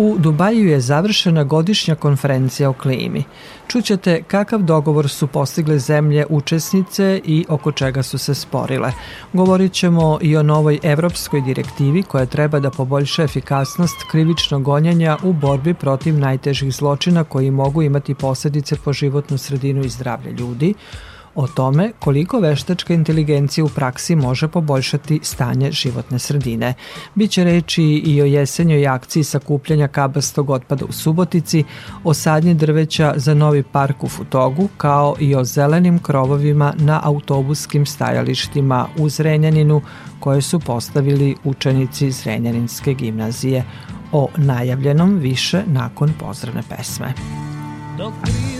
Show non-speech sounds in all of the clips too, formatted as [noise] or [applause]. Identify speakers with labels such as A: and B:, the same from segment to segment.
A: U Dubaju je završena godišnja konferencija o klimi. Čućete kakav dogovor su postigle zemlje učesnice i oko čega su se sporile. Govorit ćemo i o novoj evropskoj direktivi koja treba da poboljša efikasnost krivičnog gonjenja u borbi protiv najtežih zločina koji mogu imati posledice po životnu sredinu i zdravlje ljudi, o tome koliko veštačka inteligencija u praksi može poboljšati stanje životne sredine. Biće reči i o jesenjoj akciji sakupljanja kabastog otpada u Subotici, o sadnji drveća za novi park u Futogu, kao i o zelenim krovovima na autobuskim stajalištima u Zrenjaninu koje su postavili učenici Zrenjaninske gimnazije. O najavljenom više nakon pozdravne pesme. Dok priroda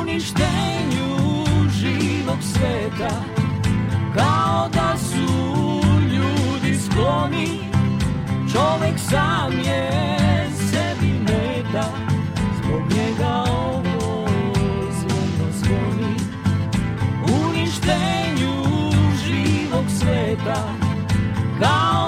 A: uništenju živog sveta Kao da su ljudi skloni Čovek sam je sebi meta Zbog njega ovo zvono zvoni Uništenju živog sveta Kao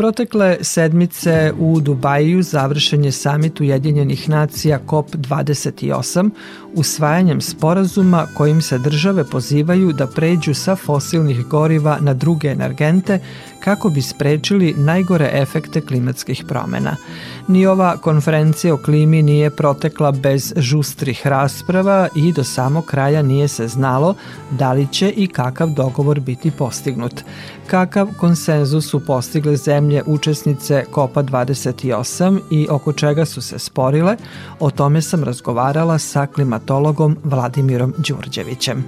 A: Protekle sedmice u Dubaju završen je samit Ujedinjenih nacija COP28 usvajanjem sporazuma kojim se države pozivaju da pređu sa fosilnih goriva na druge energente kako bi sprečili najgore efekte klimatskih promena. Ni ova konferencija o klimi nije protekla bez žustrih rasprava i do samog kraja nije se znalo da li će i kakav dogovor biti postignut. Kakav konsenzus su postigle zemlje učesnice COPA 28 i oko čega su se sporile, o tome sam razgovarala sa klimatologom Vladimirom Đurđevićem.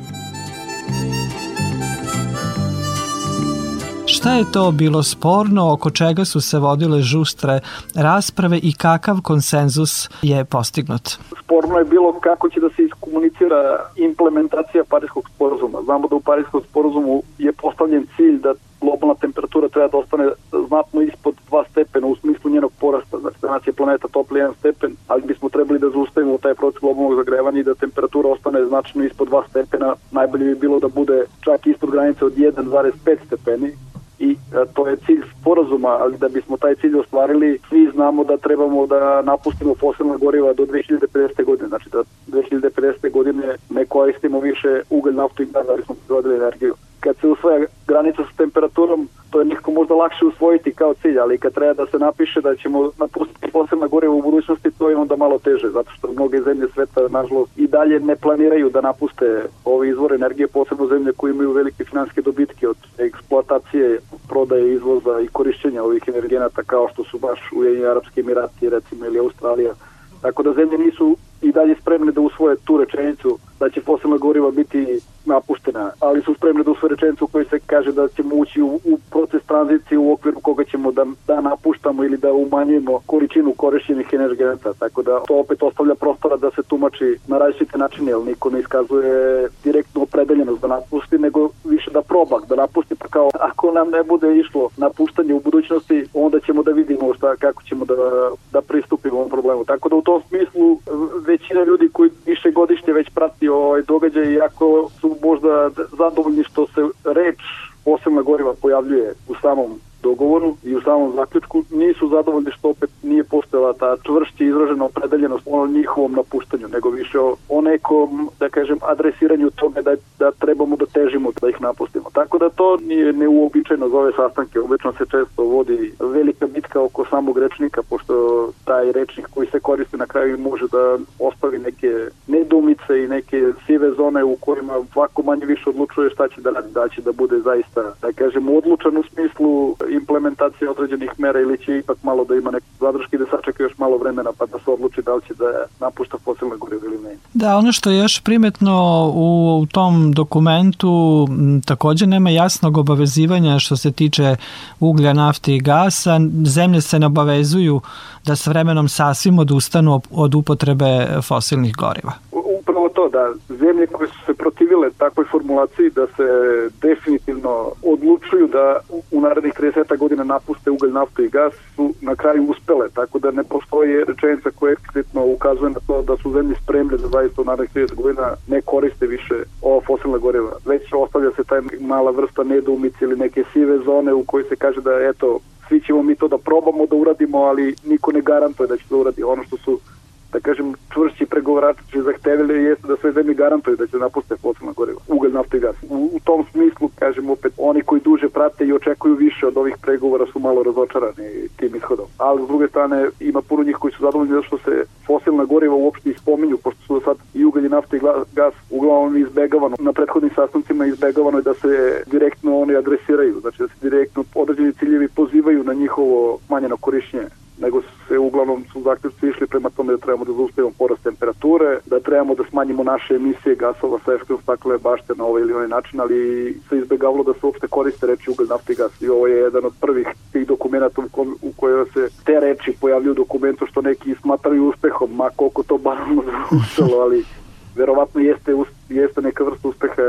A: Šta je to bilo sporno, oko čega su se vodile žustre rasprave i kakav konsenzus je postignut?
B: Sporno je bilo kako će da se iskomunicira implementacija Parijskog sporazuma. Znamo da u Parijskom sporazumu je postavljen cilj da globalna temperatura treba da ostane znatno ispod 2 stepena u smislu njenog porasta. Znači, danas je planeta topli 1 stepen, ali bismo trebali da zaustavimo taj proces globalnog zagrevanja i da temperatura ostane značajno ispod 2 stepena. Najbolje bi bilo da bude čak ispod granice od 1,5 stepeni i to je cilj sporazuma, ali da bismo taj cilj ostvarili, svi znamo da trebamo da napustimo fosilna goriva do 2050. godine, znači da 2050. godine ne koristimo više ugalj, naftu i gas da bismo proizvodili energiju kad se usvaja granica sa temperaturom, to je nekako možda lakše usvojiti kao cilj, ali kad treba da se napiše da ćemo napustiti posebna goriva u budućnosti, to je onda malo teže, zato što mnoge zemlje sveta, nažalost, i dalje ne planiraju da napuste ove izvore energije, posebno zemlje koje imaju velike finanske dobitke od eksploatacije, prodaje, izvoza i korišćenja ovih energenata kao što su baš Ujedinjeni Arabski Emirati, recimo, ili Australija. Tako da zemlje nisu i dalje spremne da usvoje tu rečenicu da će fosilna goriva biti napuštena, ali su spremne da usvoje rečenicu u se kaže da ćemo ući u, u proces tranzicije u okviru koga ćemo da, da napuštamo ili da umanjujemo količinu korišćenih energenata, tako da to opet ostavlja prostora da se tumači na različite načine, jer niko ne iskazuje direktnu opredeljenost da napusti, nego više da proba da napusti, pa kao ako nam ne bude išlo napuštanje u budućnosti, onda ćemo da vidimo šta, kako ćemo da, da pristupimo ovom problemu. Tako da u tom smislu većina ljudi koji više godišnje već prati ovaj događaj, iako su možda zadovoljni što se reč posebna goriva pojavljuje u samom dogovoru i u samom zaključku nisu zadovoljni što opet nije postojala ta čvršće izražena opredeljenost o njihovom napuštanju, nego više o, o nekom, da kažem, adresiranju toga da, da trebamo da težimo da ih napustimo. Tako da to nije neuobičajeno za ove sastanke. Obično se često vodi velika bitka oko samog rečnika, pošto taj rečnik koji se koristi na kraju može da ostavi neke nedumice i neke sive zone u kojima svako manje više odlučuje šta će da radi, da će da bude zaista, da kažem, odlučan u smislu implementacije određenih mera ili će ipak malo da ima neke zadrške da sačeka još malo vremena pa da se odluči da li će da napušta fosilne gorive ili ne.
A: Da, ono što je još primetno u, u tom dokumentu takođe nema jasnog obavezivanja što se tiče uglja, nafte i gasa. Zemlje se ne obavezuju da s vremenom sasvim odustanu od upotrebe fosilnih goriva
B: upravo to da zemlje koje su se protivile takvoj formulaciji da se definitivno odlučuju da u narednih 30 godina napuste ugalj, naftu i gas su na kraju uspele, tako da ne postoji rečenica koja eksplicitno ukazuje na to da su zemlje spremne da zaista u narednih 30 godina ne koriste više ova fosilna goriva. Već ostavlja se taj mala vrsta nedoumice ili neke sive zone u kojoj se kaže da eto svi ćemo mi to da probamo da uradimo, ali niko ne garantuje da će to uradi. Ono što su da kažem, čvršći pregovarači zahtevili jeste da sve zemlje garantuju da će napuste fosilna goriva, ugalj, nafta i gas. U, u tom smislu, kažem opet, oni koji duže prate i očekuju više od ovih pregovora su malo razočarani tim ishodom. Ali s druge strane ima puno njih koji su zadovoljni zato što se fosilna goriva uopšte ispominju, pošto su sad i ugalj, nafta i gas uglavnom izbegavano. Na prethodnim sastancima izbegavano je da se direktno oni adresiraju, znači da se direktno određeni ciljevi pozivaju na njihovo manjeno korišćenje nego se uglavnom su zaključci išli prema tome da trebamo da zaustavimo porast temperature, da trebamo da smanjimo naše emisije gasova sa efektom stakle bašte na ovaj ili onaj način, ali se izbegavalo da se uopšte koriste reči ugalj, nafta i gas i ovo je jedan od prvih tih dokumenta u, kom, u kojoj se te reči pojavljuju dokumentu što neki smatraju uspehom, ma koliko to banalno [laughs] zvučalo, ali verovatno jeste, jeste neka vrsta uspeha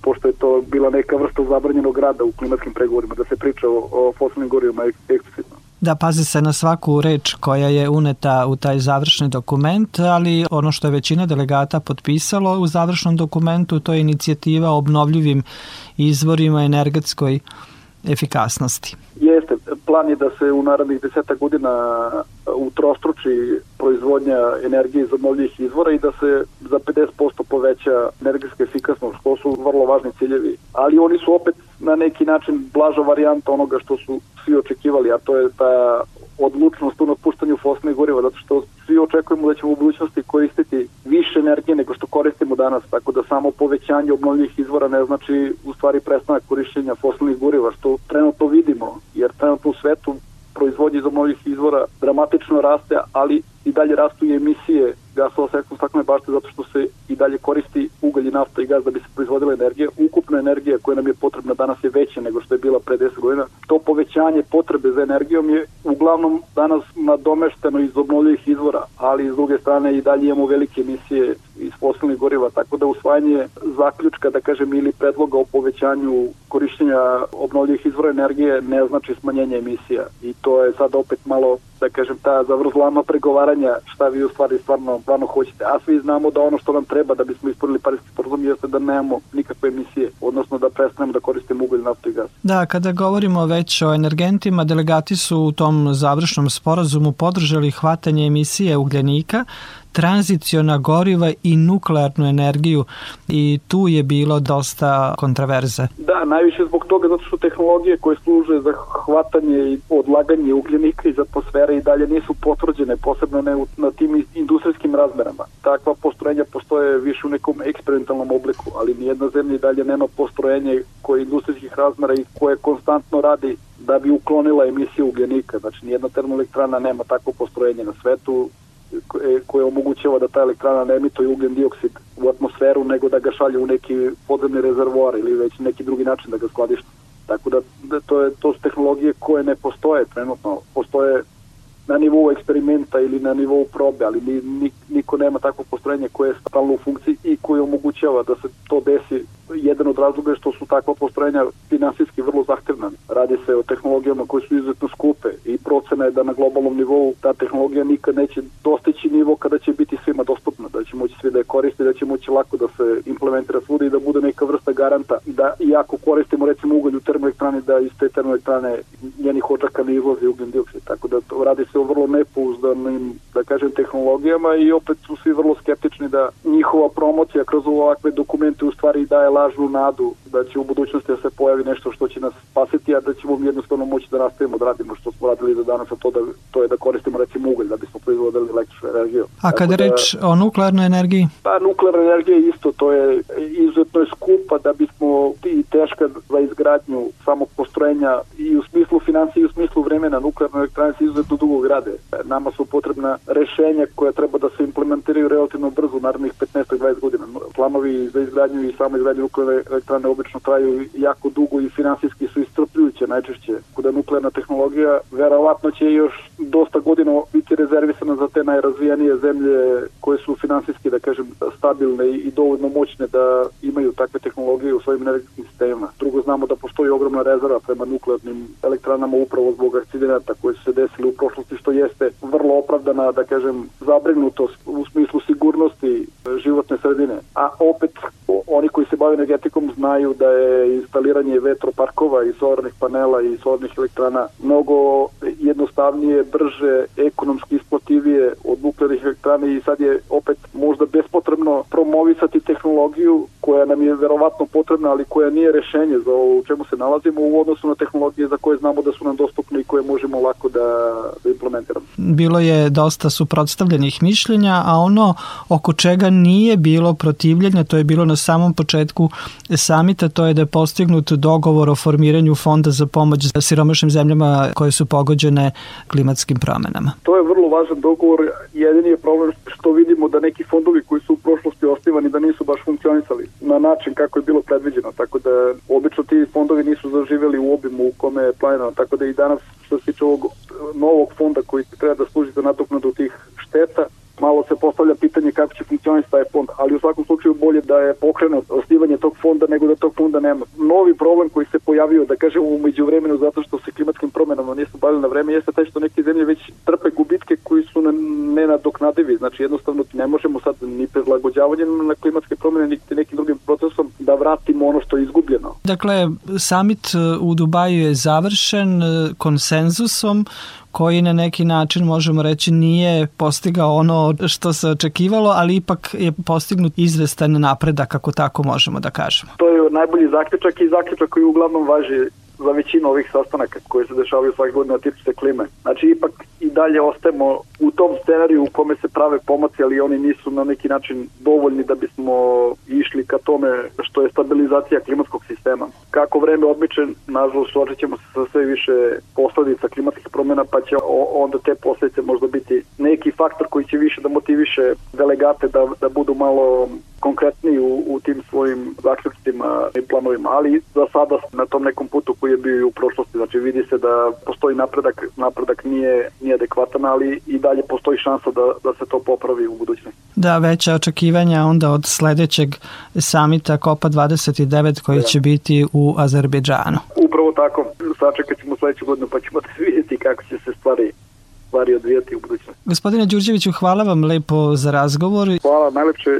B: pošto je to bila neka vrsta zabranjenog rada u klimatskim pregovorima, da se priča o, o fosilnim gorivima eksplicitno.
A: Da pazi se na svaku reč koja je uneta u taj završni dokument, ali ono što je većina delegata potpisalo u završnom dokumentu, to je inicijativa obnovljivim izvorima energetskoj efikasnosti.
B: Jeste, plan je da se u narednih deseta godina utrostruči proizvodnja energije iz obnovljivih izvora i da se za 50% poveća energetska efikasnost, što su vrlo važni ciljevi. Ali oni su opet na neki način blaža varijanta onoga što su svi očekivali, a to je ta odlučnost u napuštanju fosilnih goriva, zato što svi očekujemo da ćemo u budućnosti koristiti više energije nego što koristimo danas, tako da samo povećanje obnovljivih izvora ne znači u stvari prestanak korišćenja fosilnih goriva, što trenutno vidimo, jer trenutno u svetu proizvodnje iz obnovljivih izvora dramatično raste, ali i dalje rastu i emisije gasova sa efektom staklene bašte zato što se i dalje koristi ugalj i nafta i gas da bi se proizvodila energija. Ukupna energija koja nam je potrebna danas je veća nego što je bila pre 10 godina. To povećanje potrebe za energijom je uglavnom danas nadomešteno iz obnovljivih izvora, ali s druge strane i dalje imamo velike emisije iz fosilnih goriva, tako da usvajanje zaključka, da kažem, ili predloga o povećanju korišćenja obnovljivih izvora energije ne znači smanjenje emisija i to je sad opet malo da kažem, ta zavrzlama pregovaranja šta vi u stvari stvarno, stvarno hoćete. A svi znamo da ono što nam treba da bismo ispunili Parijski sporazum jeste da nemamo nikakve emisije, odnosno da prestanemo da koristimo ugalj, naftu i gas.
A: Da, kada govorimo već o energentima, delegati su u tom završnom sporazumu podržali hvatanje emisije ugljenika, tranziciona goriva i nuklearnu energiju i tu je bilo dosta kontraverze.
B: Da, najviše zbog toga zato što tehnologije koje služe za hvatanje i odlaganje ugljenika iz atmosfere i dalje nisu potvrđene, posebno ne na tim industrijskim razmerama. Takva postrojenja postoje više u nekom eksperimentalnom obliku, ali nijedna zemlja i dalje nema postrojenje koje industrijskih razmera i koje konstantno radi da bi uklonila emisiju ugljenika. Znači, nijedna termoelektrana nema takvo postrojenje na svetu koje omogućava da ta elektrana ne emituje ugljen dioksid u atmosferu, nego da ga šalje u neki podzemni rezervoar ili već neki drugi način da ga skladišta. Tako da, da to, je, to su tehnologije koje ne postoje trenutno. Postoje na nivou eksperimenta ili na nivou probe, ali ni, niko nema takvo postrojenje koje je stalno u funkciji i koje omogućava da se to desi. Jedan od razloga je što su takva postrojenja finansijski vrlo zahtevna. Radi se o tehnologijama koje su izuzetno skupe i procena je da na globalnom nivou ta tehnologija nikad neće dostići nivo kada će biti svima dostupna, da će moći svi da je koriste, da će moći lako da se implementira svuda i da bude neka vrsta garanta da iako koristimo recimo ugalj u termoelektrani da iz te termoelektrane njenih očaka ne izlazi ugljen dioksid. Tako da to radi se o vrlo nepouzdanim, da kažem, tehnologijama i opet su svi vrlo skeptični da njihova promocija kroz ovakve dokumente u stvari daje lažnu nadu da će u budućnosti da se pojavi nešto što će nas spasiti, a da ćemo jednostavno moći da nastavimo da radimo što smo radili do danas, a to, da, to je da koristimo recimo ugalj da bismo proizvodili električnu energiju.
A: A kada da, reč o nuklearnoj energiji?
B: Pa nuklearna energija je isto, to je izuzetno je skupa da bismo i teška za izgradnju samog postrojenja i u smislu financije i u smislu vremena nuklearne elektrane se izuzetno dugo grade. Nama su potrebna rešenja koja treba da se implementiraju relativno brzo, narednih 15-20 godina. Planovi za izgradnju i samo izgradnju nuklearne elektrane obično traju jako dugo i finansijski su istrpljujuće najčešće. Kuda nuklearna tehnologija verovatno će još dosta godina biti rezervisana za te najrazvijenije zemlje koje su finansijski, da kažem, stabilne i dovoljno moćne da imaju takve tehnologije u svojim energetskim sistemima. Drugo, znamo da postoji ogromna rezerva prema nuklearnim elektranama upravo zbog akcidenata koji su se desili u prošlosti, što jeste vrlo opravdana, da kažem, zabrinutost u smislu sigurnosti životne sredine. A opet, oni koji se bave energetikom znaju da je instaliranje vetroparkova i solarnih panela i solarnih elektrana mnogo jednostavnije, brže, ekonomski isplativije od nuklearnih elektrana i sad je opet možda bespotrebno promovisati tehnologiju koja nam je verovatno potrebna, ali koja nije rešenje za ovo u čemu se nalazimo u odnosu na tehnologije za koje znamo da su nam dostupne i koje možemo lako da, da implementiramo.
A: Bilo je dosta suprotstavljenih mišljenja, a ono oko čega nije bilo protivljenja, to je bilo na samom početku samita, to je da je postignut dogovor o formiranju fonda za pomoć siromašnim zemljama koje su pogođene klimatskim promenama.
B: To je vrlo važan dogovor. Jedini je problem što vidimo da neki fondovi koji su osnivani da nisu baš funkcionisali na način kako je bilo predviđeno. Tako da obično ti fondovi nisu zaživeli u obimu u kome je planirano. Tako da i danas što se tiče ovog novog fonda koji treba da služi za nadoknadu tih šteta, malo se postavlja pitanje kako će funkcionisati taj fond, ali u svakom slučaju bolje da je pokrenut osnivanje tog fonda nego da tog fonda nema. Novi problem koji se pojavio, da kažem, umeđu vremenu zato što se klimatskim promenama nisu bavili na vreme, jeste taj što neke zemlje već trpe gubitke koji su nenadoknadivi. Znači jednostavno ne možemo sad ni prilagođavanjem na klimatske promene, niti nekim drugim procesom da vratimo ono što je izgubljeno.
A: Dakle, summit u Dubaju je završen konsenzusom koji na neki način možemo reći nije postigao ono što se očekivalo, ali ipak je postignut izvestan napredak, kako tako možemo da kažemo.
B: To je najbolji zaključak i zaključak koji uglavnom važi za većinu ovih sastanaka koji se dešavaju svake godine tiču se klime. Znači ipak i dalje ostajemo u tom scenariju u kome se prave pomaci, ali oni nisu na neki način dovoljni da bismo išli ka tome što je stabilizacija klimatskog sistema. Kako vreme odmiče, nažalost, suočit ćemo se sa sve više posledica klimatskih promjena, pa će onda te posledice možda biti faktor koji će više da motiviše delegate da, da budu malo konkretniji u, u tim svojim zaključcima i planovima, ali za sada na tom nekom putu koji je bio u prošlosti, znači vidi se da postoji napredak, napredak nije, nije adekvatan, ali i dalje postoji šansa da, da se to popravi u budućnosti.
A: Da, veća očekivanja onda od sledećeg samita COPA 29 koji da. će biti u Azerbejdžanu.
B: Upravo tako, sačekat ćemo sledeću godinu pa ćemo da vidjeti kako će se stvari stvari odvijati u budućnosti.
A: Gospodine Đurđeviću, hvala vam lepo za razgovor.
B: Hvala, najlepše.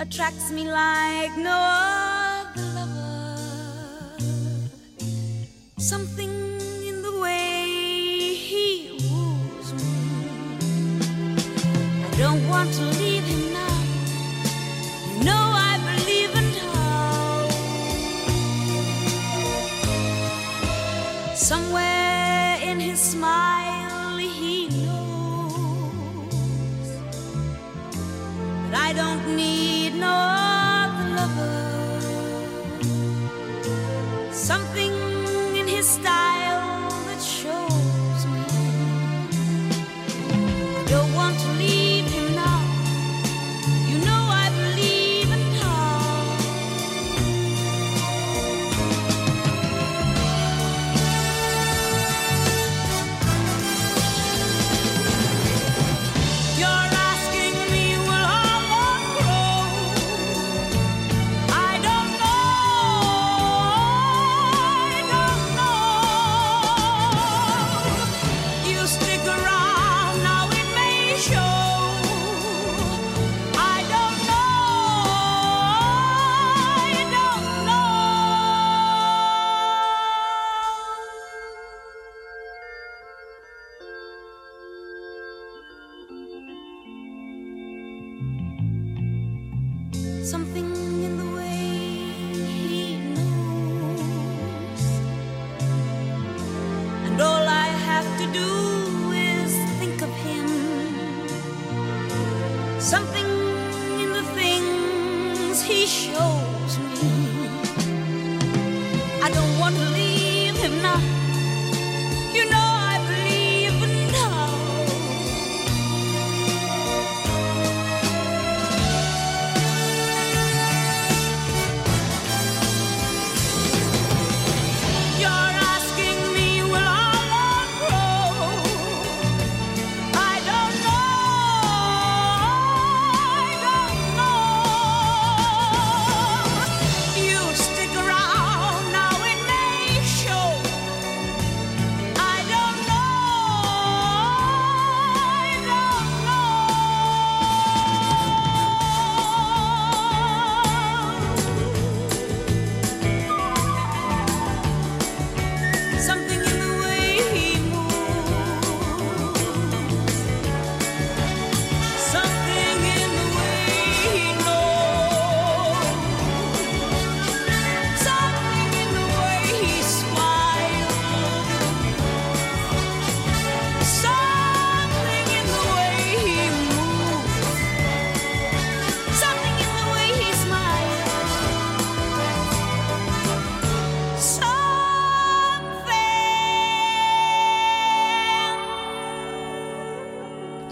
C: attracts me like no other don't want to leave him now. You know I believe in how. Somewhere in his smile he knows that I don't need no other lover. Something in his style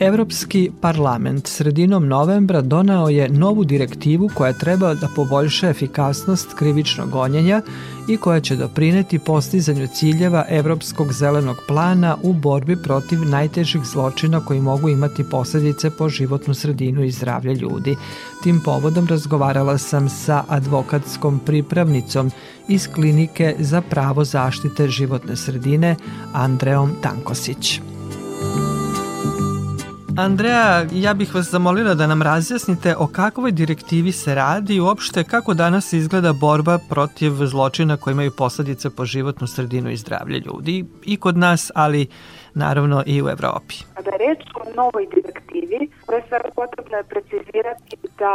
A: Evropski parlament sredinom novembra donao je novu direktivu koja treba da poboljša efikasnost krivičnog gonjenja i koja će doprineti postizanju ciljeva Evropskog zelenog plana u borbi protiv najtežih zločina koji mogu imati posledice po životnu sredinu i zdravlje ljudi. Tim povodom razgovarala sam sa advokatskom pripravnicom iz klinike za pravo zaštite životne sredine Andreom Tankosić. Andreja, ja bih vas zamolila da nam razjasnite o kakvoj direktivi se radi i uopšte kako danas izgleda borba protiv zločina koji imaju posledice po životnu sredinu i zdravlje ljudi i kod nas, ali naravno i u Evropi.
D: Kada je reč o novoj direktivi, pre svega potrebno je precizirati da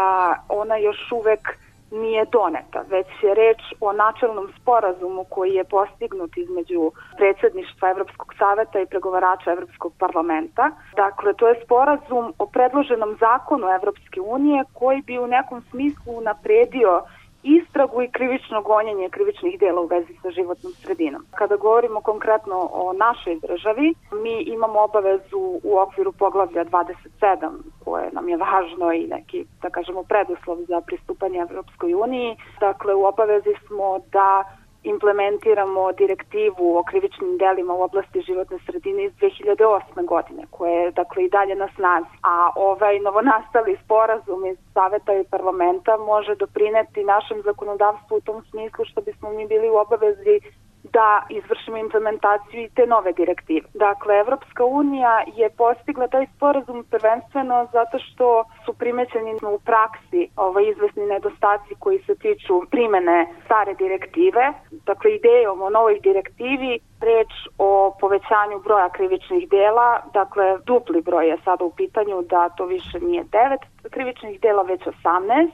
D: ona još uvek nije doneta, već je reč o načelnom sporazumu koji je postignut između predsedništva Evropskog saveta i pregovarača Evropskog parlamenta. Dakle, to je sporazum o predloženom zakonu Evropske unije koji bi u nekom smislu napredio istragu i krivično gonjenje krivičnih dela u vezi sa životnom sredinom. Kada govorimo konkretno o našoj državi, mi imamo obavezu u okviru poglavlja 27 koje nam je važno i neki, da kažemo, preduslov za pristupanje Evropskoj uniji. Dakle, u obavezi smo da implementiramo direktivu o krivičnim delima u oblasti životne sredine iz 2008. godine, koja je dakle i dalje na snazi. A ovaj novonastali sporazum iz Saveta i parlamenta može doprineti našem zakonodavstvu u tom smislu što bismo mi bili u obavezi da izvršimo implementaciju i te nove direktive. Dakle, Evropska unija je postigla taj sporazum prvenstveno zato što su primećeni u praksi ovaj izvesni nedostaci koji se tiču primene stare direktive. Dakle, idejom o novoj direktivi reč o povećanju broja krivičnih dela, dakle dupli broj je sada u pitanju da to više nije 9 krivičnih dela, već 18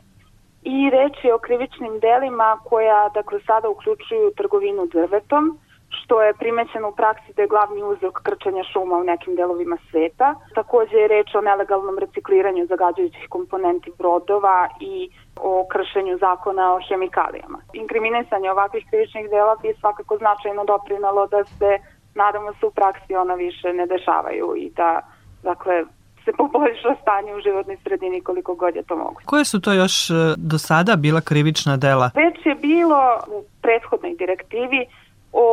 D: i reč je o krivičnim delima koja dakle sada uključuju trgovinu drvetom, što je primećeno u praksi da je glavni uzrok krčenja šuma u nekim delovima sveta. Takođe je reč o nelegalnom recikliranju zagađujućih komponenti brodova i o kršenju zakona o hemikalijama. Inkriminisanje ovakvih krivičnih dela bi svakako značajno doprinalo da se, nadamo se, u praksi ona više ne dešavaju i da dakle, se poboljša stanje u životnoj sredini koliko god je to moguće.
A: Koje su to još e, do sada bila krivična dela?
D: Već je bilo u prethodnoj direktivi o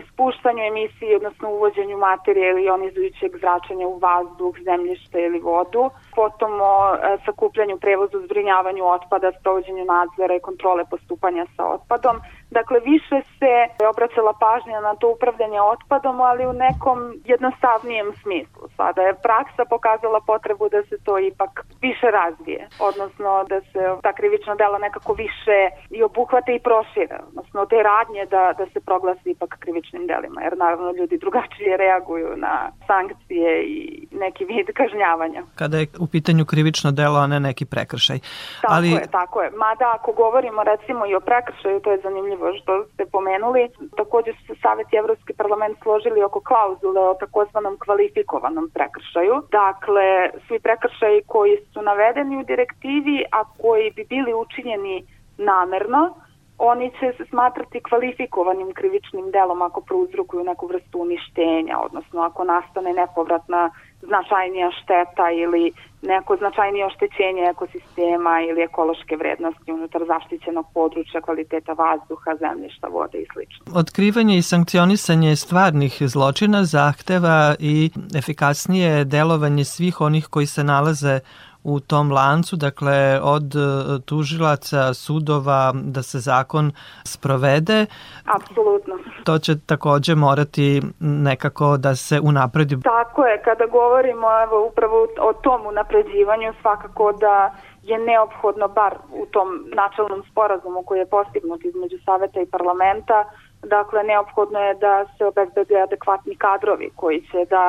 D: ispuštanju emisije, odnosno uvođenju materije ili ionizujućeg zračenja u vazduh, zemljište ili vodu, potom o e, sakupljanju, prevozu, zbrinjavanju otpada, sprovođenju nadzora i kontrole postupanja sa otpadom. Dakle, više se obraćala pažnja na to upravljanje otpadom, ali u nekom jednostavnijem smislu. Sada je praksa pokazala potrebu da se to ipak više razvije, odnosno da se ta krivična dela nekako više i obuhvate i prošire, odnosno te radnje da, da se proglasi ipak krivičnim delima, jer naravno ljudi drugačije reaguju na sankcije i neki vid kažnjavanja.
A: Kada je u pitanju krivično delo, a ne neki prekršaj.
D: Tako Ali... je, tako je. Mada ako govorimo recimo i o prekršaju, to je zanimljivo što ste pomenuli, takođe su se Savet i Evropski parlament složili oko klauzule o takozvanom kvalifikovanom prekršaju. Dakle, svi prekršaji koji su navedeni u direktivi, a koji bi bili učinjeni namerno, oni će se smatrati kvalifikovanim krivičnim delom ako prouzrokuju neku vrstu uništenja, odnosno ako nastane nepovratna značajnija šteta ili neko značajnije oštećenje ekosistema ili ekološke vrednosti unutar zaštićenog područja, kvaliteta vazduha, zemljišta, vode i sl.
A: Otkrivanje i sankcionisanje stvarnih zločina zahteva i efikasnije delovanje svih onih koji se nalaze u tom lancu, dakle od e, tužilaca, sudova, da se zakon sprovede.
D: Apsolutno.
A: To će takođe morati nekako da se unapredi.
D: Tako je, kada govorimo evo, upravo o tom unapređivanju, svakako da je neophodno, bar u tom načelnom sporazumu koji je postignut između saveta i parlamenta, dakle neophodno je da se obezbede adekvatni kadrovi koji će da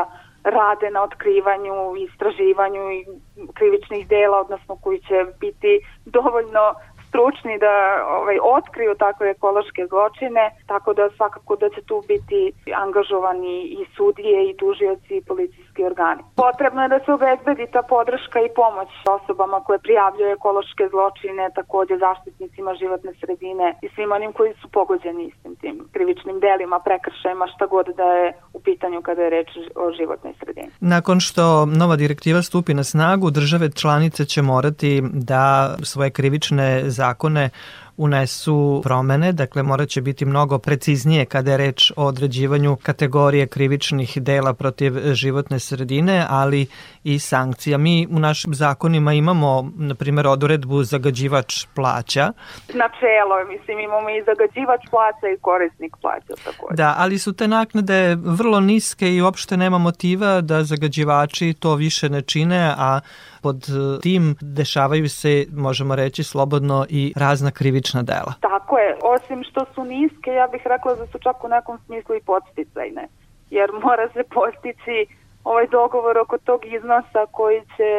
D: rade na otkrivanju, istraživanju i krivičnih dela, odnosno koji će biti dovoljno stručni da ovaj, otkriju takve ekološke zločine, tako da svakako da će tu biti angažovani i sudije i tužioci i policijski organi. Potrebno je da se obezbedi ta podrška i pomoć osobama koje prijavljaju ekološke zločine, takođe zaštitnicima životne sredine i svim onim koji su pogođeni istim tim krivičnim delima, prekršajima, šta god da je pitanju kada je reč o životnoj sredini.
A: Nakon što nova direktiva stupi na snagu, države članice će morati da svoje krivične zakone unesu promene, dakle morat će biti mnogo preciznije kada je reč o određivanju kategorije krivičnih dela protiv životne sredine, ali i sankcija. Mi u našim zakonima imamo, na primjer, odredbu zagađivač plaća.
D: Načelo, mislim, imamo i zagađivač plaća i korisnik plaća takođe.
A: Da, ali su te naknade vrlo niske i uopšte nema motiva da zagađivači to više ne čine, a pod tim dešavaju se, možemo reći slobodno, i razna krivična dela.
D: Tako je, osim što su niske, ja bih rekla da su čak u nekom smislu i podsticajne, jer mora se postići ovaj dogovor oko tog iznosa koji će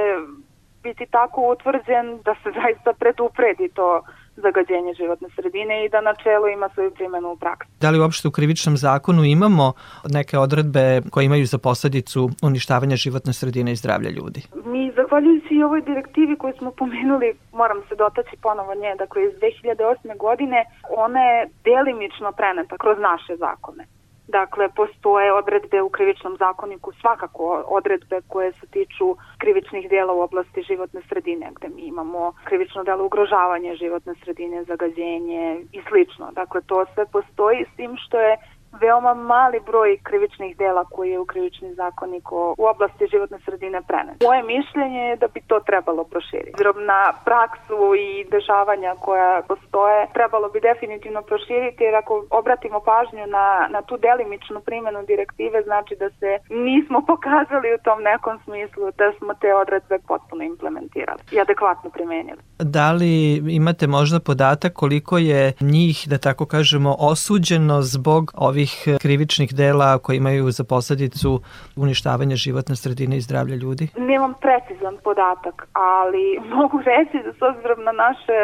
D: biti tako utvrđen da se zaista predupredi to zagađenje životne sredine i da načelo ima svoju primjenu u praksi.
A: Da li uopšte u krivičnom zakonu imamo neke odredbe koje imaju za posledicu uništavanja životne sredine i zdravlja ljudi?
D: Mi, zahvaljujući i ovoj direktivi koju smo pomenuli, moram se dotaći ponovo nje, dakle iz 2008. godine, ona je delimično preneta kroz naše zakone. Dakle, postoje odredbe u krivičnom zakoniku, svakako odredbe koje se tiču krivičnih dela u oblasti životne sredine, gde mi imamo krivično delo ugrožavanje životne sredine, zagađenje i slično. Dakle, to sve postoji s tim što je veoma mali broj krivičnih dela koji je u krivični zakonik u oblasti životne sredine prenet. Moje mišljenje je da bi to trebalo proširiti. Zbog na praksu i dešavanja koja postoje, trebalo bi definitivno proširiti jer ako obratimo pažnju na, na tu delimičnu primjenu direktive, znači da se nismo [laughs] pokazali u tom nekom smislu da smo te odredbe potpuno implementirali i adekvatno primenili.
A: Da li imate možda podatak koliko je njih, da tako kažemo, osuđeno zbog ovih ovih e, krivičnih dela koji imaju za posledicu uništavanje životne sredine i zdravlja ljudi?
D: Nemam precizan podatak, ali [laughs] mogu reći da s obzirom na naše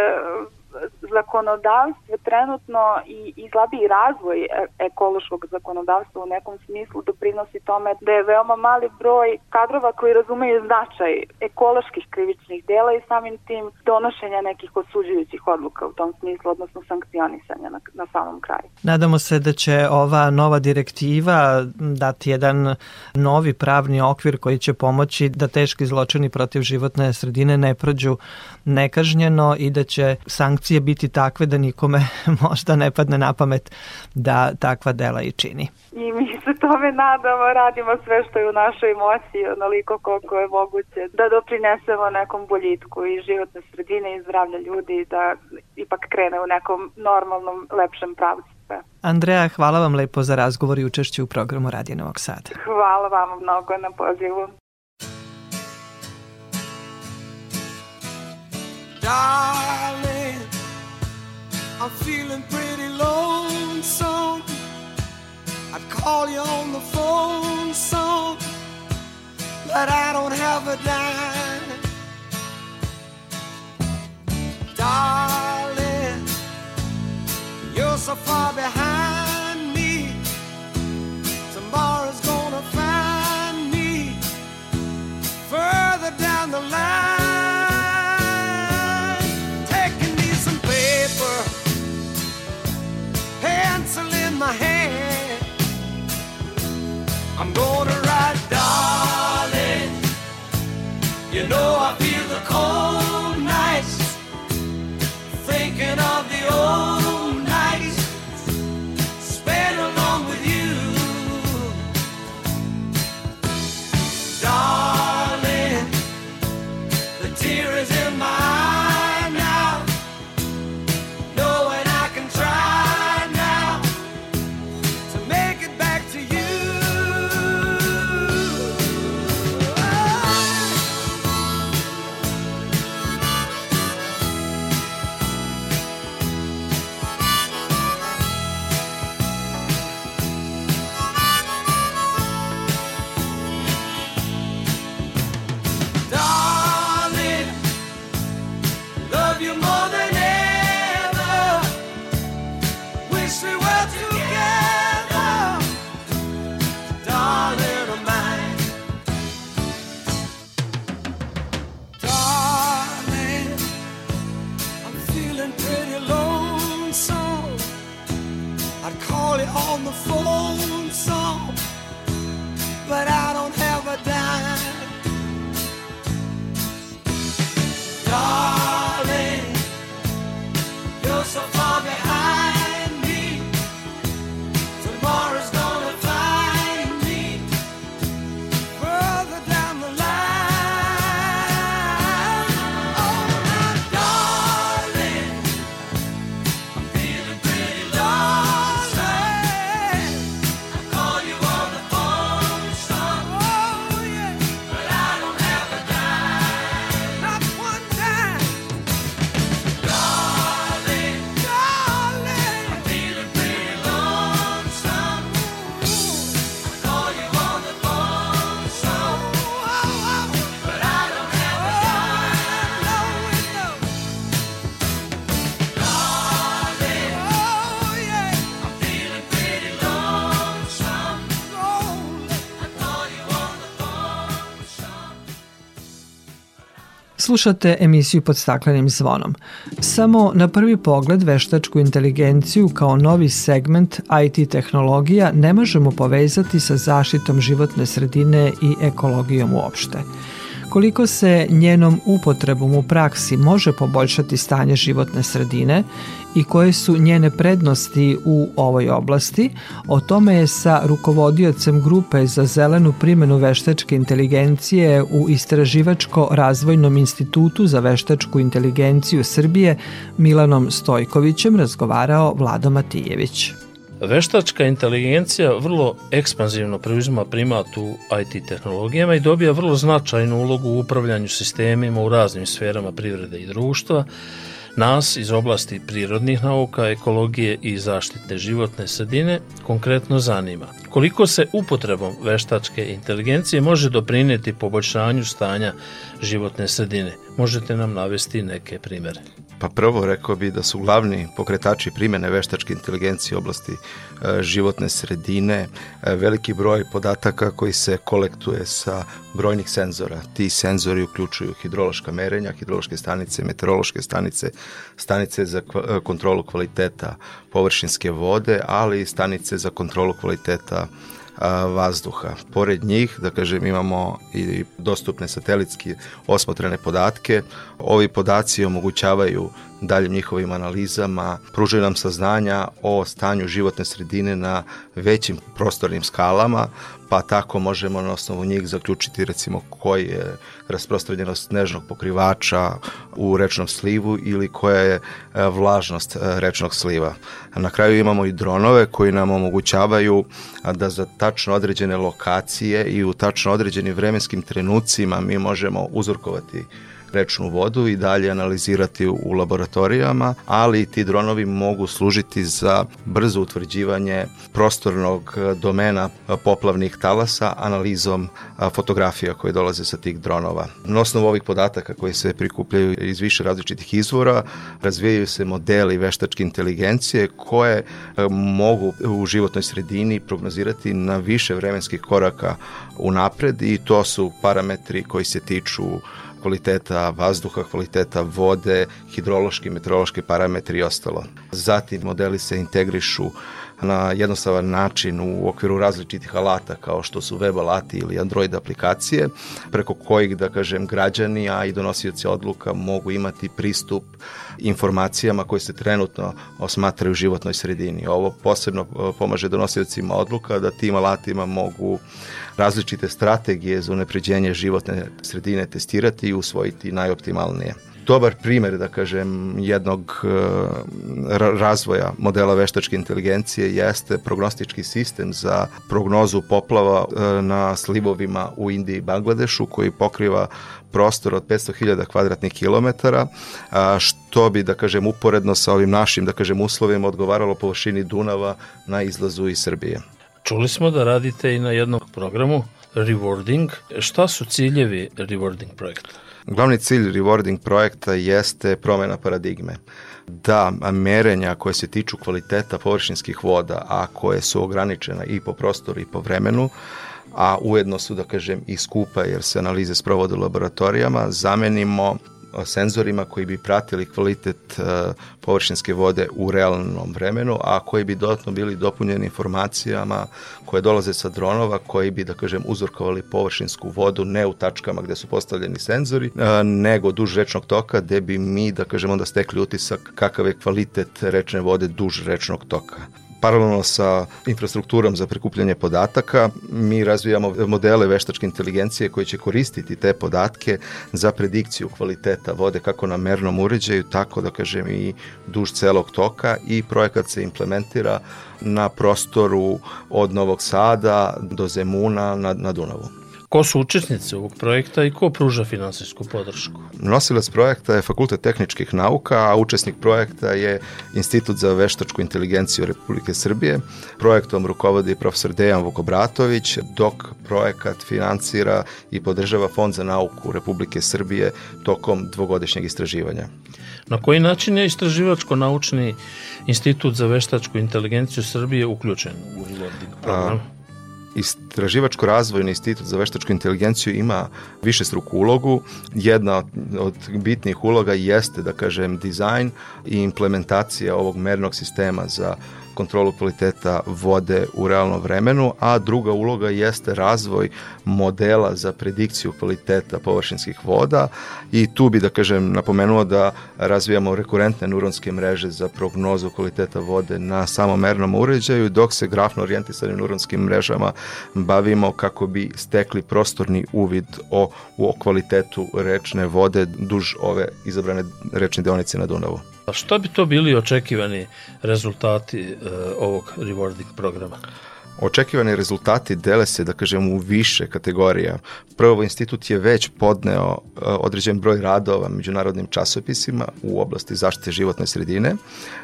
D: zakonodavstvo trenutno i, i slabiji razvoj e, ekološkog zakonodavstva u nekom smislu doprinosi tome da je veoma mali broj kadrova koji razumeju značaj ekoloških krivičnih dela i samim tim donošenja nekih osuđujućih odluka u tom smislu, odnosno sankcionisanja na, na samom kraju.
A: Nadamo se da će ova nova direktiva dati jedan novi pravni okvir koji će pomoći da teški zločini protiv životne sredine ne prođu nekažnjeno i da će sankcije biti takve da nikome [laughs] možda ne padne na pamet da takva dela i čini.
D: I mi se tome nadamo, radimo sve što je u našoj moći, onoliko koliko je moguće, da doprinesemo nekom boljitku i životne sredine i zdravlja ljudi da ipak krene u nekom normalnom, lepšem pravcu.
A: Andreja, hvala vam lepo za razgovor i učešće u programu Radije Novog Sada.
D: Hvala vam mnogo na pozivu.
E: Darling, I'm feeling pretty lonesome. I'd call you on the phone some, but I don't have a dime. Darling, you're so far behind
A: Slušate emisiju pod staklenim zvonom. Samo na prvi pogled veštačku inteligenciju kao novi segment IT tehnologija ne možemo povezati sa zaštitom životne sredine i ekologijom uopšte koliko se njenom upotrebom u praksi može poboljšati stanje životne sredine i koje su njene prednosti u ovoj oblasti, o tome je sa rukovodiocem grupe za zelenu primjenu veštačke inteligencije u Istraživačko-razvojnom institutu za veštačku inteligenciju Srbije Milanom Stojkovićem razgovarao Vlado Matijević.
F: Veštačka inteligencija vrlo ekspanzivno preuzima primat u IT tehnologijama i dobija vrlo značajnu ulogu u upravljanju sistemima u raznim sferama privrede i društva, Nas iz oblasti prirodnih nauka, ekologije i zaštitne životne sredine konkretno zanima koliko se upotrebom veštačke inteligencije može doprineti poboljšanju stanja životne sredine. Možete nam navesti neke primere.
G: Pa prvo rekao bi da su glavni pokretači primjene veštačke inteligencije u oblasti e, životne sredine e, veliki broj podataka koji se kolektuje sa brojnih senzora. Ti senzori uključuju hidrološka merenja, hidrološke stanice, meteorološke stanice, stanice za e, kontrolu kvaliteta površinske vode, ali i stanice za kontrolu kvaliteta vazduha. Pored njih, da kažem, imamo i dostupne satelitski osmotrene podatke. Ovi podaci omogućavaju daljim njihovim analizama, pružaju nam saznanja o stanju životne sredine na većim prostornim skalama, pa tako možemo na osnovu njih zaključiti recimo koji je rasprostranjenost snežnog pokrivača u rečnom slivu ili koja je e, vlažnost e, rečnog sliva. Na kraju imamo i dronove koji nam omogućavaju da za tačno određene lokacije i u tačno određenim vremenskim trenucima mi možemo uzorkovati rečnu vodu i dalje analizirati u laboratorijama, ali ti dronovi mogu služiti za brzo utvrđivanje prostornog domena poplavnih talasa analizom fotografija koje dolaze sa tih dronova. Na osnovu ovih podataka koji se prikupljaju iz više različitih izvora, razvijaju se modeli veštačke inteligencije koje mogu u životnoj sredini prognozirati na više vremenskih koraka unapred i to su parametri koji se tiču kvaliteta vazduha, kvaliteta vode, hidrološki, meteorološki parametri i ostalo. Zatim modeli se integrišu na jednostavan način u okviru različitih alata kao što su web alati ili Android aplikacije preko kojih da kažem građani a i donosioci odluka mogu imati pristup informacijama koje se trenutno osmatraju u životnoj sredini. Ovo posebno e, pomaže donosiocima odluka da tim alatima mogu različite strategije za unapređenje životne sredine testirati i usvojiti najoptimalnije dobar primer, da kažem, jednog e, razvoja modela veštačke inteligencije jeste prognostički sistem za prognozu poplava e, na slivovima u Indiji i Bangladešu koji pokriva prostor od 500.000 kvadratnih kilometara, što bi, da kažem, uporedno sa ovim našim, da kažem, uslovima odgovaralo površini Dunava na izlazu iz Srbije.
F: Čuli smo da radite i na jednom programu Rewarding. Šta su ciljevi Rewarding projekta?
G: Glavni cilj rewarding projekta jeste promena paradigme. Da merenja koje se tiču kvaliteta površinskih voda, a koje su ograničena i po prostoru i po vremenu, a ujedno su, da kažem, i skupa jer se analize sprovode u laboratorijama, zamenimo senzorima koji bi pratili kvalitet e, površinske vode u realnom vremenu, a koji bi dodatno bili dopunjeni informacijama koje dolaze sa dronova, koji bi, da kažem, uzorkovali površinsku vodu ne u tačkama gde su postavljeni senzori, e, nego duž rečnog toka, gde bi mi, da kažem, onda stekli utisak kakav je kvalitet rečne vode duž rečnog toka paralelno sa infrastrukturom za prikupljanje podataka, mi razvijamo modele veštačke inteligencije koje će koristiti te podatke za predikciju kvaliteta vode kako na mernom uređaju, tako da kažem i duž celog toka i projekat se implementira na prostoru od Novog Sada do Zemuna na, na Dunavu.
F: Ko su učesnici ovog projekta i ko pruža finansijsku podršku?
G: Nosilac projekta je Fakultet tehničkih nauka, a učesnik projekta je Institut za veštačku inteligenciju Republike Srbije. Projektom rukovodi profesor Dejan Vukobratović, dok projekat finansira i podržava Fond za nauku Republike Srbije tokom dvogodišnjeg istraživanja.
F: Na koji način je istraživačko-naučni institut za veštačku inteligenciju Srbije uključen u program?
G: Istraživačko-razvojni institut za veštačku inteligenciju ima više struku ulogu. Jedna od bitnih uloga jeste, da kažem, dizajn i implementacija ovog mernog sistema za kontrolu kvaliteta vode u realnom vremenu, a druga uloga jeste razvoj modela za predikciju kvaliteta površinskih voda i tu bi da kažem napomenuo da razvijamo rekurentne neuronske mreže za prognozu kvaliteta vode na samomernom uređaju, dok se grafno orijentisanim neuronskim mrežama bavimo kako bi stekli prostorni uvid o, o kvalitetu rečne vode duž ove izabrane rečne deonice na Dunavu.
F: A što bi to bili očekivani rezultati e, ovog rewarding programa?
G: Očekivani rezultati dele se, da kažem, u više kategorija. Prvo, institut je već podneo e, određen broj radova međunarodnim časopisima u oblasti zaštite životne sredine,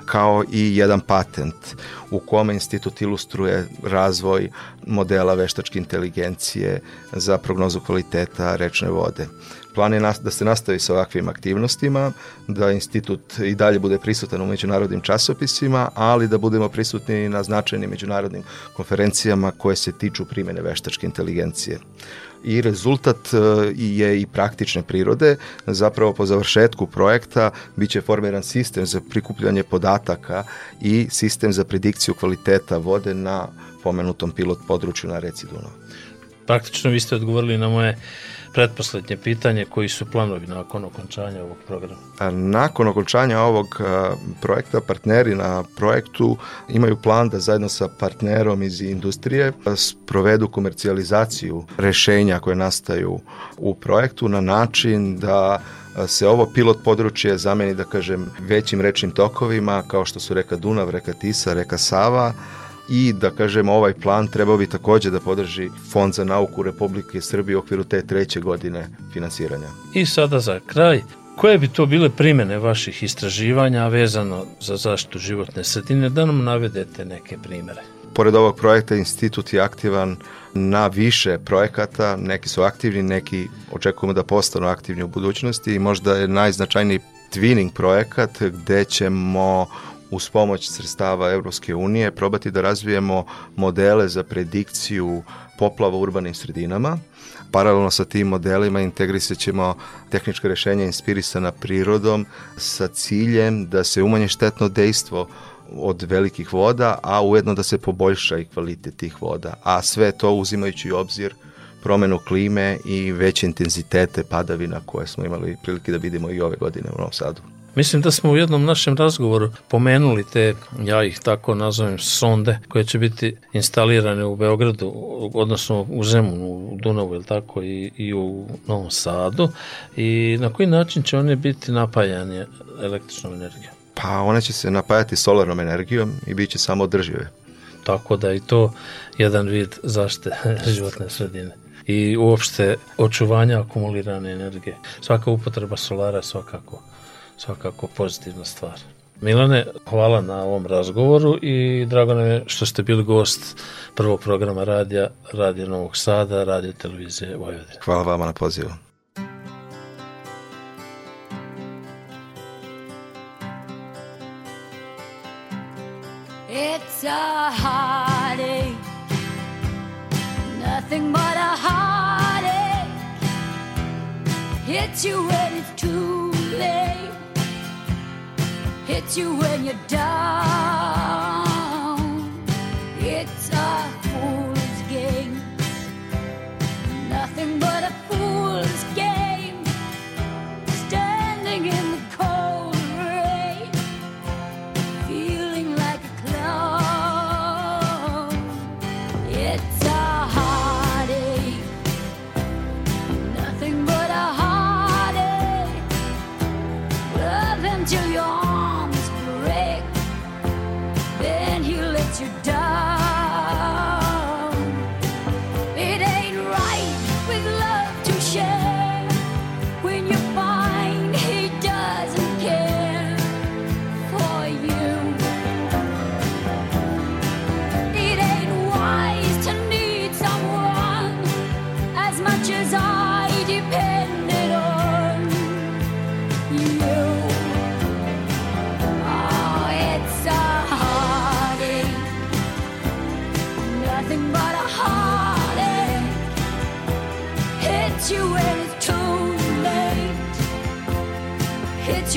G: kao i jedan patent u kome institut ilustruje razvoj modela veštačke inteligencije za prognozu kvaliteta rečne vode. Plan je da se nastavi sa ovakvim aktivnostima, da institut i dalje bude prisutan u međunarodnim časopisima, ali da budemo prisutni na značajnim međunarodnim konferencijama koje se tiču primene veštačke inteligencije i rezultat e, je i praktične prirode. Zapravo po završetku projekta biće formiran sistem za prikupljanje podataka i sistem za predikciju kvaliteta vode na pomenutom pilot području na reci Dunav.
F: Praktično vi ste odgovorili na moje pretposlednje pitanje, koji su planovi nakon okončanja ovog programa?
G: Nakon okončanja ovog projekta, partneri na projektu imaju plan da zajedno sa partnerom iz industrije provedu komercijalizaciju rešenja koje nastaju u projektu na način da se ovo pilot područje zameni, da kažem, većim rečnim tokovima, kao što su reka Dunav, reka Tisa, reka Sava, i da kažem ovaj plan trebao bi takođe da podrži Fond za nauku Republike Srbije u okviru te treće godine finansiranja.
F: I sada za kraj, koje bi to bile primene vaših istraživanja vezano za zaštitu životne sredine, da nam navedete neke primere?
G: Pored ovog projekta, institut je aktivan na više projekata, neki su aktivni, neki očekujemo da postanu aktivni u budućnosti i možda je najznačajniji twinning projekat gde ćemo uz pomoć sredstava Evropske unije probati da razvijemo modele za predikciju poplava u urbanim sredinama. Paralelno sa tim modelima integrisat ćemo tehnička rešenja inspirisana prirodom sa ciljem da se umanje štetno dejstvo od velikih voda, a ujedno da se poboljša i kvalitet tih voda. A sve to uzimajući u obzir promenu klime i veće intenzitete padavina koje smo imali prilike da vidimo i ove godine u Novom Sadu.
F: Mislim da smo u jednom našem razgovoru pomenuli te, ja ih tako nazovem, sonde koje će biti instalirane u Beogradu, odnosno u Zemunu, u Dunavu, ili tako, i, i u Novom Sadu. I na koji način će one biti napajane električnom energijom?
G: Pa one će se napajati solarnom energijom i bit će samo održive.
F: Tako da i to jedan vid zaštite [laughs] životne sredine i uopšte očuvanja akumulirane energije. Svaka upotreba solara svakako svakako pozitivna stvar. Milane, hvala na ovom razgovoru i drago nam je što ste bili gost prvog programa radija, Radija Novog Sada, Radio Televizije Vojvodine.
G: Hvala vama na pozivu. It's a heartache Nothing but a heartache Hits you when hits you when you're down.
C: Hits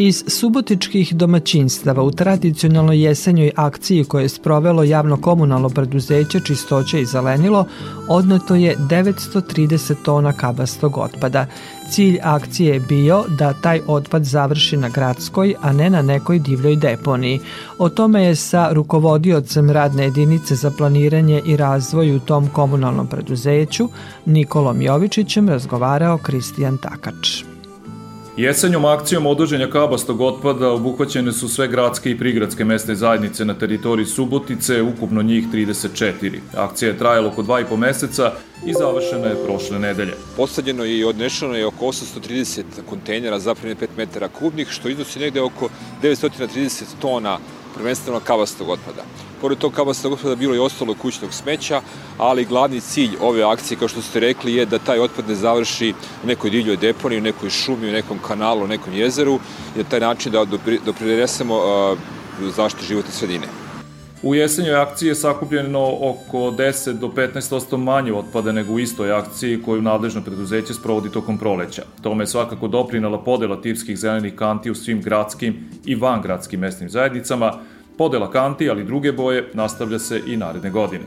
A: Iz subotičkih domaćinstava u tradicionalnoj jesenjoj akciji koje je sprovelo javno komunalno preduzeće Čistoće i zelenilo odneto je 930 tona kabastog otpada. Cilj akcije je bio da taj otpad završi na gradskoj, a ne na nekoj divljoj deponiji. O tome je sa rukovodiocem radne jedinice za planiranje i razvoj u tom komunalnom preduzeću Nikolom Jovičićem razgovarao Kristijan Takač.
H: Jesenjom akcijom odvoženja kabastog otpada obuhvaćene su sve gradske i prigradske mesne zajednice na teritoriji Subotice, ukupno njih 34. Akcija je trajala oko dva i po meseca i završena je prošle nedelje.
I: Posađeno je i odnešeno je oko 830 kontejnera zapremljene 5 metara kubnih, što iznosi negde oko 930 tona prvenstveno kabastog otpada. Pored tog kabastog otpada bilo je ostalo kućnog smeća, ali glavni cilj ove akcije, kao što ste rekli, je da taj otpad ne završi u nekoj divljoj deponiji, u nekoj šumi, u nekom kanalu, u nekom jezeru i na taj način da dopri- doprinesemo zaštiti životne sredine.
H: U jesenjoj akciji je sakupljeno oko 10 do 15% manje otpada nego u istoj akciji koju nadležno preduzeće sprovodi tokom proleća. Tome je svakako doprinala podela tipskih zelenih kanti u svim gradskim i vangradskim mesnim zajednicama. Podela kanti, ali druge boje, nastavlja se i naredne godine.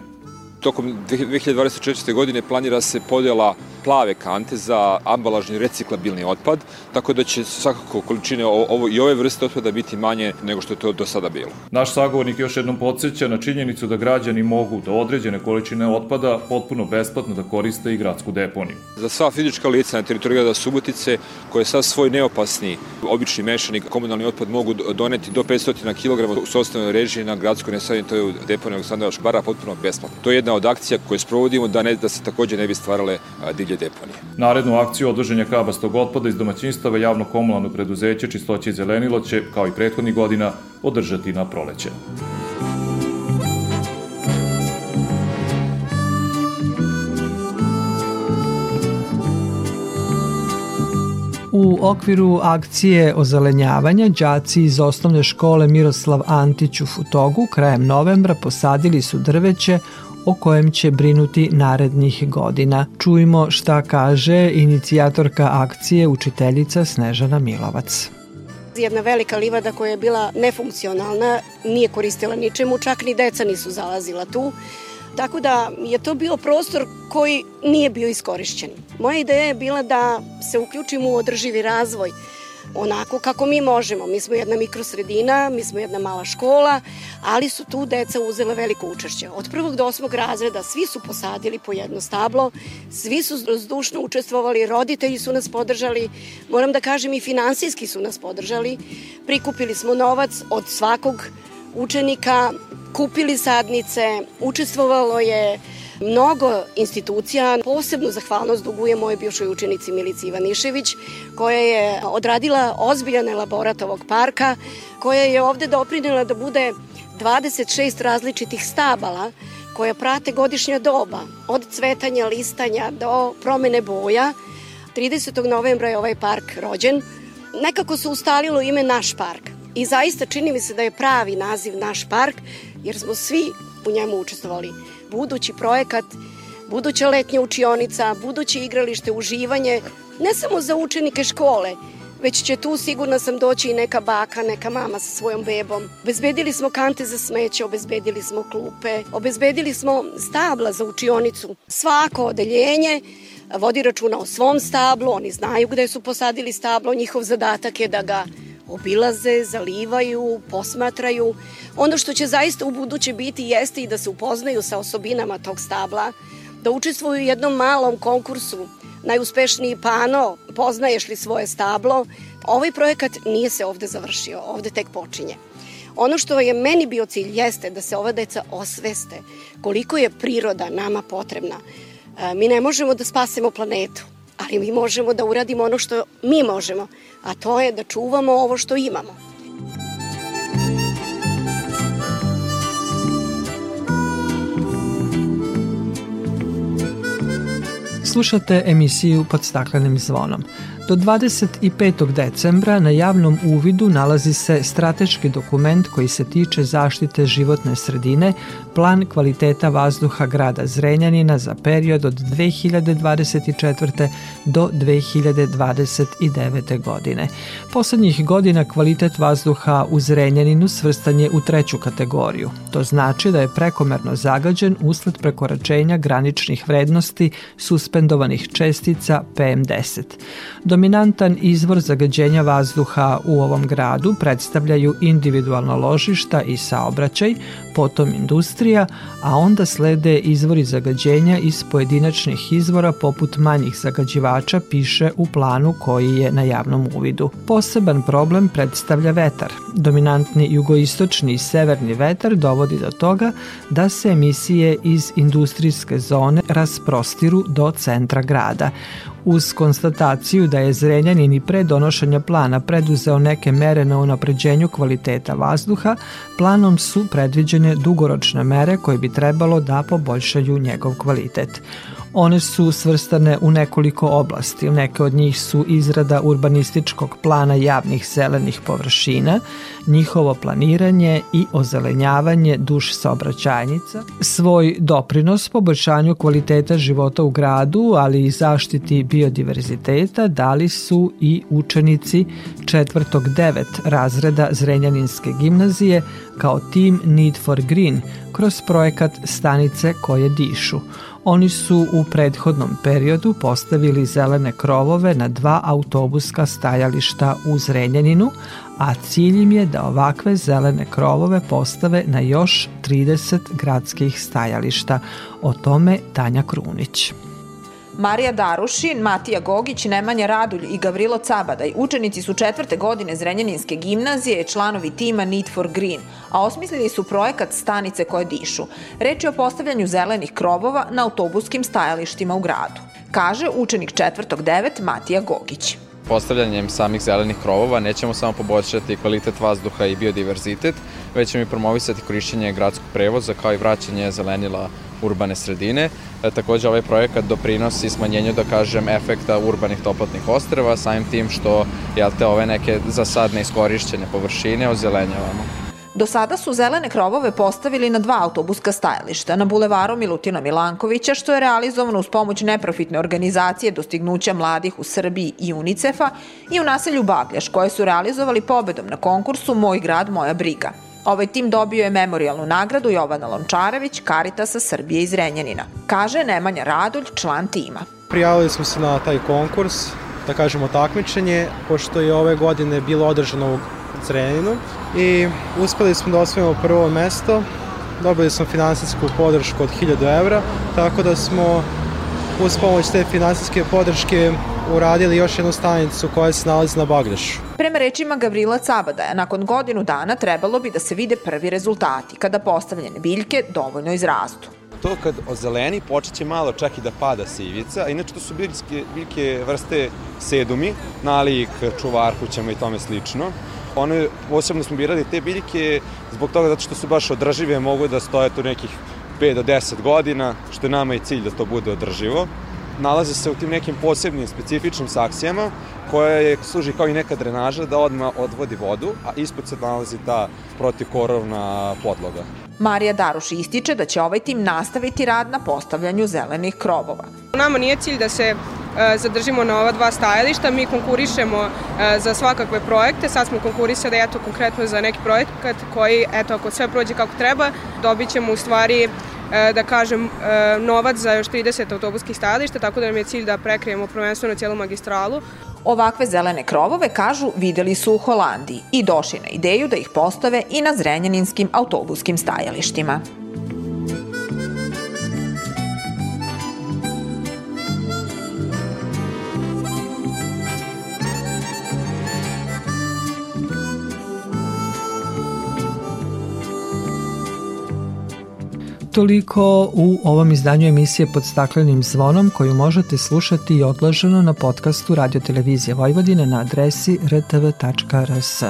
I: Tokom 2024. godine planira se podela plave kante za ambalažni reciklabilni otpad, tako da će svakako količine ovo, i ove vrste otpada biti manje nego što je to do sada bilo.
H: Naš sagovornik još jednom podsjeća na činjenicu da građani mogu da određene količine otpada potpuno besplatno da koriste i gradsku deponiju.
I: Za sva fizička lica na teritoriji grada Subotice, koje sad svoj neopasni, obični mešani komunalni otpad mogu do- doneti do 500 kg u sostavnoj režiji na gradskoj nesanitovoj deponiju Aleksandra Škvara potpuno besplatno. To je jedna od akcija koje sprovodimo da, ne, da se takođe ne bi stvarale divlje deponije.
H: Narednu akciju odvoženja kabastog otpada iz domaćinstava javno komunalno preduzeće Čistoće i zelenilo će, kao i prethodnih godina, održati na proleće.
A: U okviru akcije ozelenjavanja đaci iz osnovne škole Miroslav Antić u Futogu krajem novembra posadili su drveće o kojem će brinuti narednih godina. Čujmo šta kaže inicijatorka akcije učiteljica Snežana Milovac.
J: Jedna velika livada koja je bila nefunkcionalna, nije koristila ničemu, čak ni deca nisu zalazila tu. Tako da je to bio prostor koji nije bio iskorišćen. Moja ideja je bila da se uključimo u održivi razvoj onako kako mi možemo. Mi smo jedna mikrosredina, mi smo jedna mala škola, ali su tu deca uzela veliko učešće. Od prvog do osmog razreda svi su posadili po jedno stablo, svi su zdušno učestvovali, roditelji su nas podržali, moram da kažem i finansijski su nas podržali. Prikupili smo novac od svakog učenika, kupili sadnice, učestvovalo je Mnogo institucija, posebnu zahvalnost duguje moje bivšoj učenici Milici Ivanišević, koja je odradila ozbiljan elaborat ovog parka, koja je ovde doprinila da bude 26 različitih stabala koja prate godišnja doba, od cvetanja, listanja do promene boja. 30. novembra je ovaj park rođen. Nekako se ustalilo ime Naš park. I zaista čini mi se da je pravi naziv Naš park, jer smo svi u njemu učestvovali. Budući projekat, buduća letnja učionica, buduće igralište, uživanje, ne samo za učenike škole, već će tu sigurno sam doći i neka baka, neka mama sa svojom bebom. Obezbedili smo kante za smeće, obezbedili smo klupe, obezbedili smo stabla za učionicu. Svako odeljenje vodi računa o svom stablu, oni znaju gde su posadili stablo, njihov zadatak je da ga obilaze, zalivaju, posmatraju. Ono što će zaista u buduće biti jeste i da se upoznaju sa osobinama tog stabla, da učestvuju u jednom malom konkursu najuspešniji pano, poznaješ li svoje stablo. Ovaj projekat nije se ovde završio, ovde tek počinje. Ono što je meni bio cilj jeste da se ova deca osveste koliko je priroda nama potrebna. E, mi ne možemo da spasemo planetu, ali mi možemo da uradimo ono što mi možemo, a to je da čuvamo ovo što imamo.
A: Slušate emisiju pod staklenim zvonom. Do 25. decembra na javnom uvidu nalazi se strateški dokument koji se tiče zaštite životne sredine, plan kvaliteta vazduha grada Zrenjanina za period od 2024. do 2029. godine. Poslednjih godina kvalitet vazduha u Zrenjaninu svrstan je u treću kategoriju. To znači da je prekomerno zagađen usled prekoračenja graničnih vrednosti suspendovanih čestica PM10. Dominantan izvor zagađenja vazduha u ovom gradu predstavljaju individualna ložišta i saobraćaj, potom industrija, a onda slede izvori zagađenja iz pojedinačnih izvora poput manjih zagađivača piše u planu koji je na javnom uvidu. Poseban problem predstavlja vetar. Dominantni jugoistočni i severni vetar dovodi do toga da se emisije iz industrijske zone rasprostiru do centra grada. Uz konstataciju da je Zrenjanin i pre donošenja plana preduzeo neke mere na unapređenju kvaliteta vazduha, planom su predviđene dugoročne mere koje bi trebalo da poboljšaju njegov kvalitet. One su svrstane u nekoliko oblasti. Neke od njih su izrada urbanističkog plana javnih zelenih površina, njihovo planiranje i ozelenjavanje duš saobraćajnica, svoj doprinos poboljšanju kvaliteta života u gradu, ali i zaštiti biodiverziteta dali su i učenici četvrtog devet razreda Zrenjaninske gimnazije kao tim Need for Green kroz projekat Stanice koje dišu – Oni su u prethodnom periodu postavili zelene krovove na dva autobuska stajališta u Zrenjaninu, a cilj im je da ovakve zelene krovove postave na još 30 gradskih stajališta. O tome Tanja Krunić.
K: Marija Darušin, Matija Gogić, Nemanja Radulj i Gavrilo Cabadaj učenici su četvrte godine Zrenjaninske gimnazije, članovi tima Need for Green, a osmislili su projekat Stanice koje dišu. Reč je o postavljanju zelenih krovova na autobuskim stajalištima u gradu. Kaže učenik četvrtog devet Matija Gogić
L: postavljanjem samih zelenih krovova nećemo samo poboljšati kvalitet vazduha i biodiverzitet, već ćemo i promovisati korišćenje gradskog prevoza kao i vraćanje zelenila urbane sredine. E, takođe ovaj projekat doprinosi smanjenju, da kažem, efekta urbanih toplotnih ostreva, samim tim što jel te, ove neke za sad neiskorišćene površine ozelenjavamo.
K: Do sada su zelene krovove postavili na dva autobuska stajališta, na bulevaru Milutina Milankovića, što je realizovano uz pomoć neprofitne organizacije dostignuća mladih u Srbiji i UNICEF-a i u naselju Bagljaš, koje su realizovali pobedom na konkursu Moj grad, moja briga. Ovaj tim dobio je memorialnu nagradu Jovana Lončarević, Karitasa Srbije iz Renjanina. Kaže Nemanja Radulj, član tima.
M: Prijavili smo se na taj konkurs, da kažemo takmičenje, pošto je ove godine bilo održano Zrenjaninu i uspeli smo da osvojimo prvo mesto, dobili smo finansijsku podršku od 1000 evra, tako da smo uz pomoć te finansijske podrške uradili još jednu stanicu koja se nalazi na Bagrešu.
K: Prema rečima Gavrila Cabadaja, nakon godinu dana trebalo bi da se vide prvi rezultati, kada postavljene biljke dovoljno izrastu.
N: to kad ozeleni počet će malo čak i da pada se ivica, a inače to su biljke, biljke vrste sedumi, nalik, čuvar kućama i tome slično. One, posebno smo birali te biljke zbog toga zato što su baš održive, mogu da stoje tu nekih 5 do 10 godina, što je nama i cilj da to bude održivo. Nalaze se u tim nekim posebnim, specifičnim saksijama, koja je, služi kao i neka drenaža da odma odvodi vodu, a ispod se nalazi ta protikorovna podloga.
K: Marija Daruš ističe da će ovaj tim nastaviti rad na postavljanju zelenih krovova.
O: Nama nije cilj da se e, zadržimo na ova dva stajališta, mi konkurišemo e, za svakakve projekte, sad smo konkurisali eto konkretno za neki projekat koji, eto ako sve prođe kako treba, dobit ćemo u stvari da kažem, novac za još 30 autobuskih stajališta, tako da nam je cilj da prekrijemo prvenstveno cijelu magistralu.
K: Ovakve zelene krovove, kažu, videli su u Holandiji i došli na ideju da ih postave i na zrenjaninskim autobuskim stajalištima.
A: Toliko u ovom izdanju emisije pod staklenim zvonom koju možete slušati i odloženo na podcastu Radio Televizije Vojvodine na adresi rtv.rs.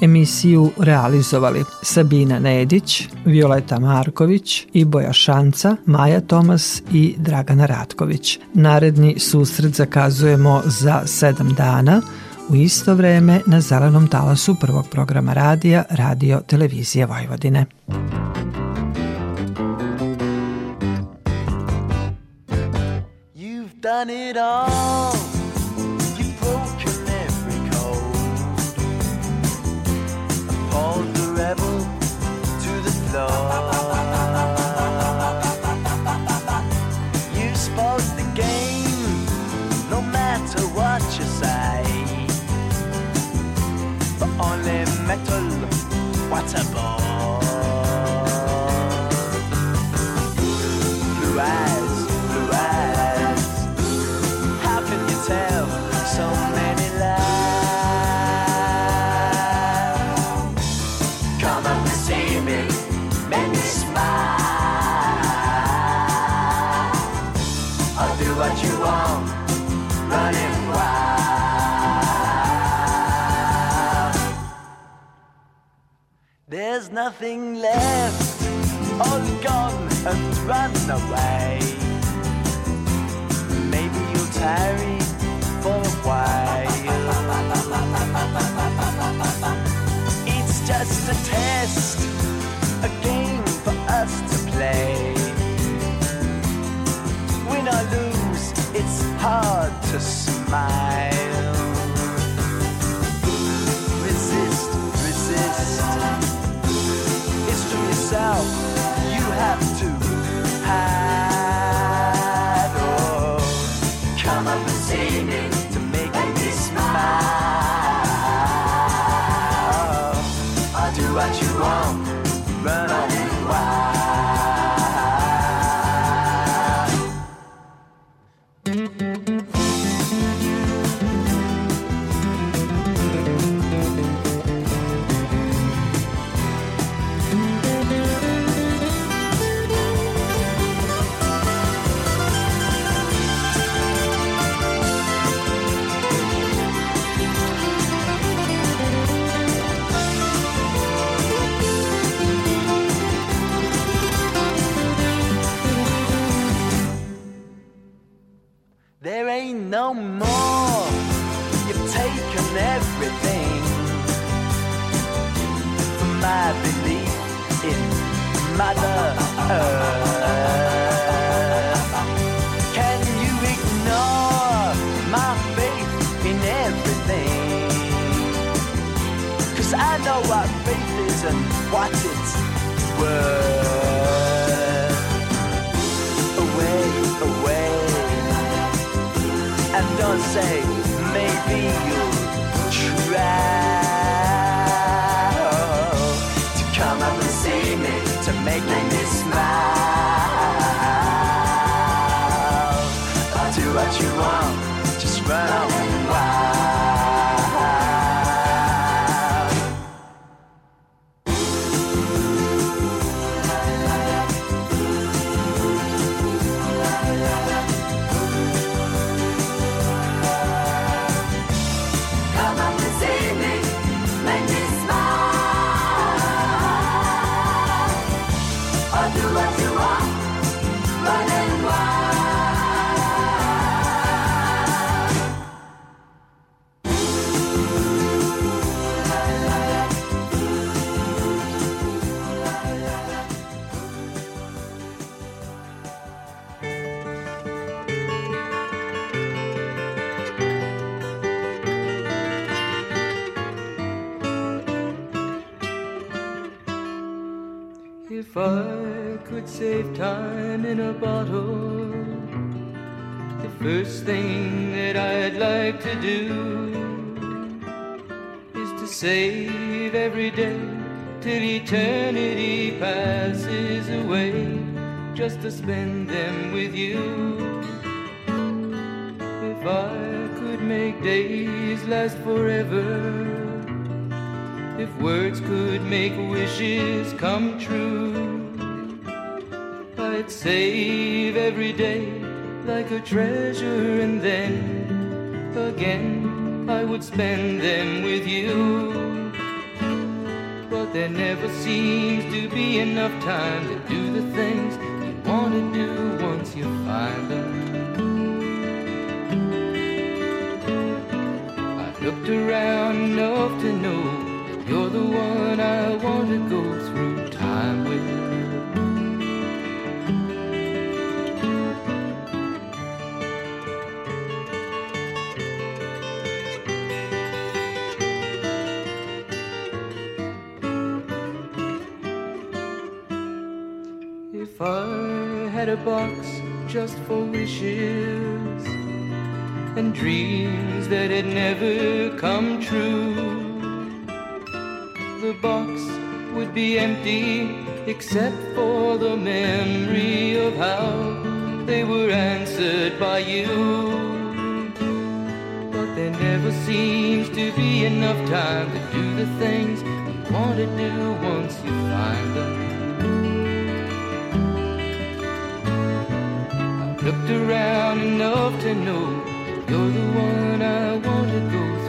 A: Emisiju realizovali Sabina Nedić, Violeta Marković, Iboja Šanca, Maja Tomas i Dragana Ratković. Naredni susret zakazujemo za sedam dana u isto vreme na zelenom talasu prvog programa radija Radio Televizije Vojvodine.
E: Done it all. You've broken every code. Appalled the rebel to the floor. You spoke the game, no matter what you say. But only metal, what a bore. Nothing left, all gone and run away maybe you'll tarry for a while. It's just a test, a game for us to play. Win or lose, it's hard to smile. I know what faith is and what it's worth. Away, away and don't say maybe you'll try
P: If I could save time in a bottle, the first thing that I'd like to do is to save every day till eternity passes away, just to spend them with you. If I could make days last forever if words could make wishes come true, I'd save every day like a treasure, and then again I would spend them with you. But there never seems to be enough time to do the things you want to do once you find them. I looked around enough to know you're the one I want to go through time with. If I had a box just for wishes and dreams that had never come true the box would be empty except for the memory of how they were answered by you. But there never seems to be enough time to do the things you want to do once you find them. I've looked around enough to know you're the one I want to go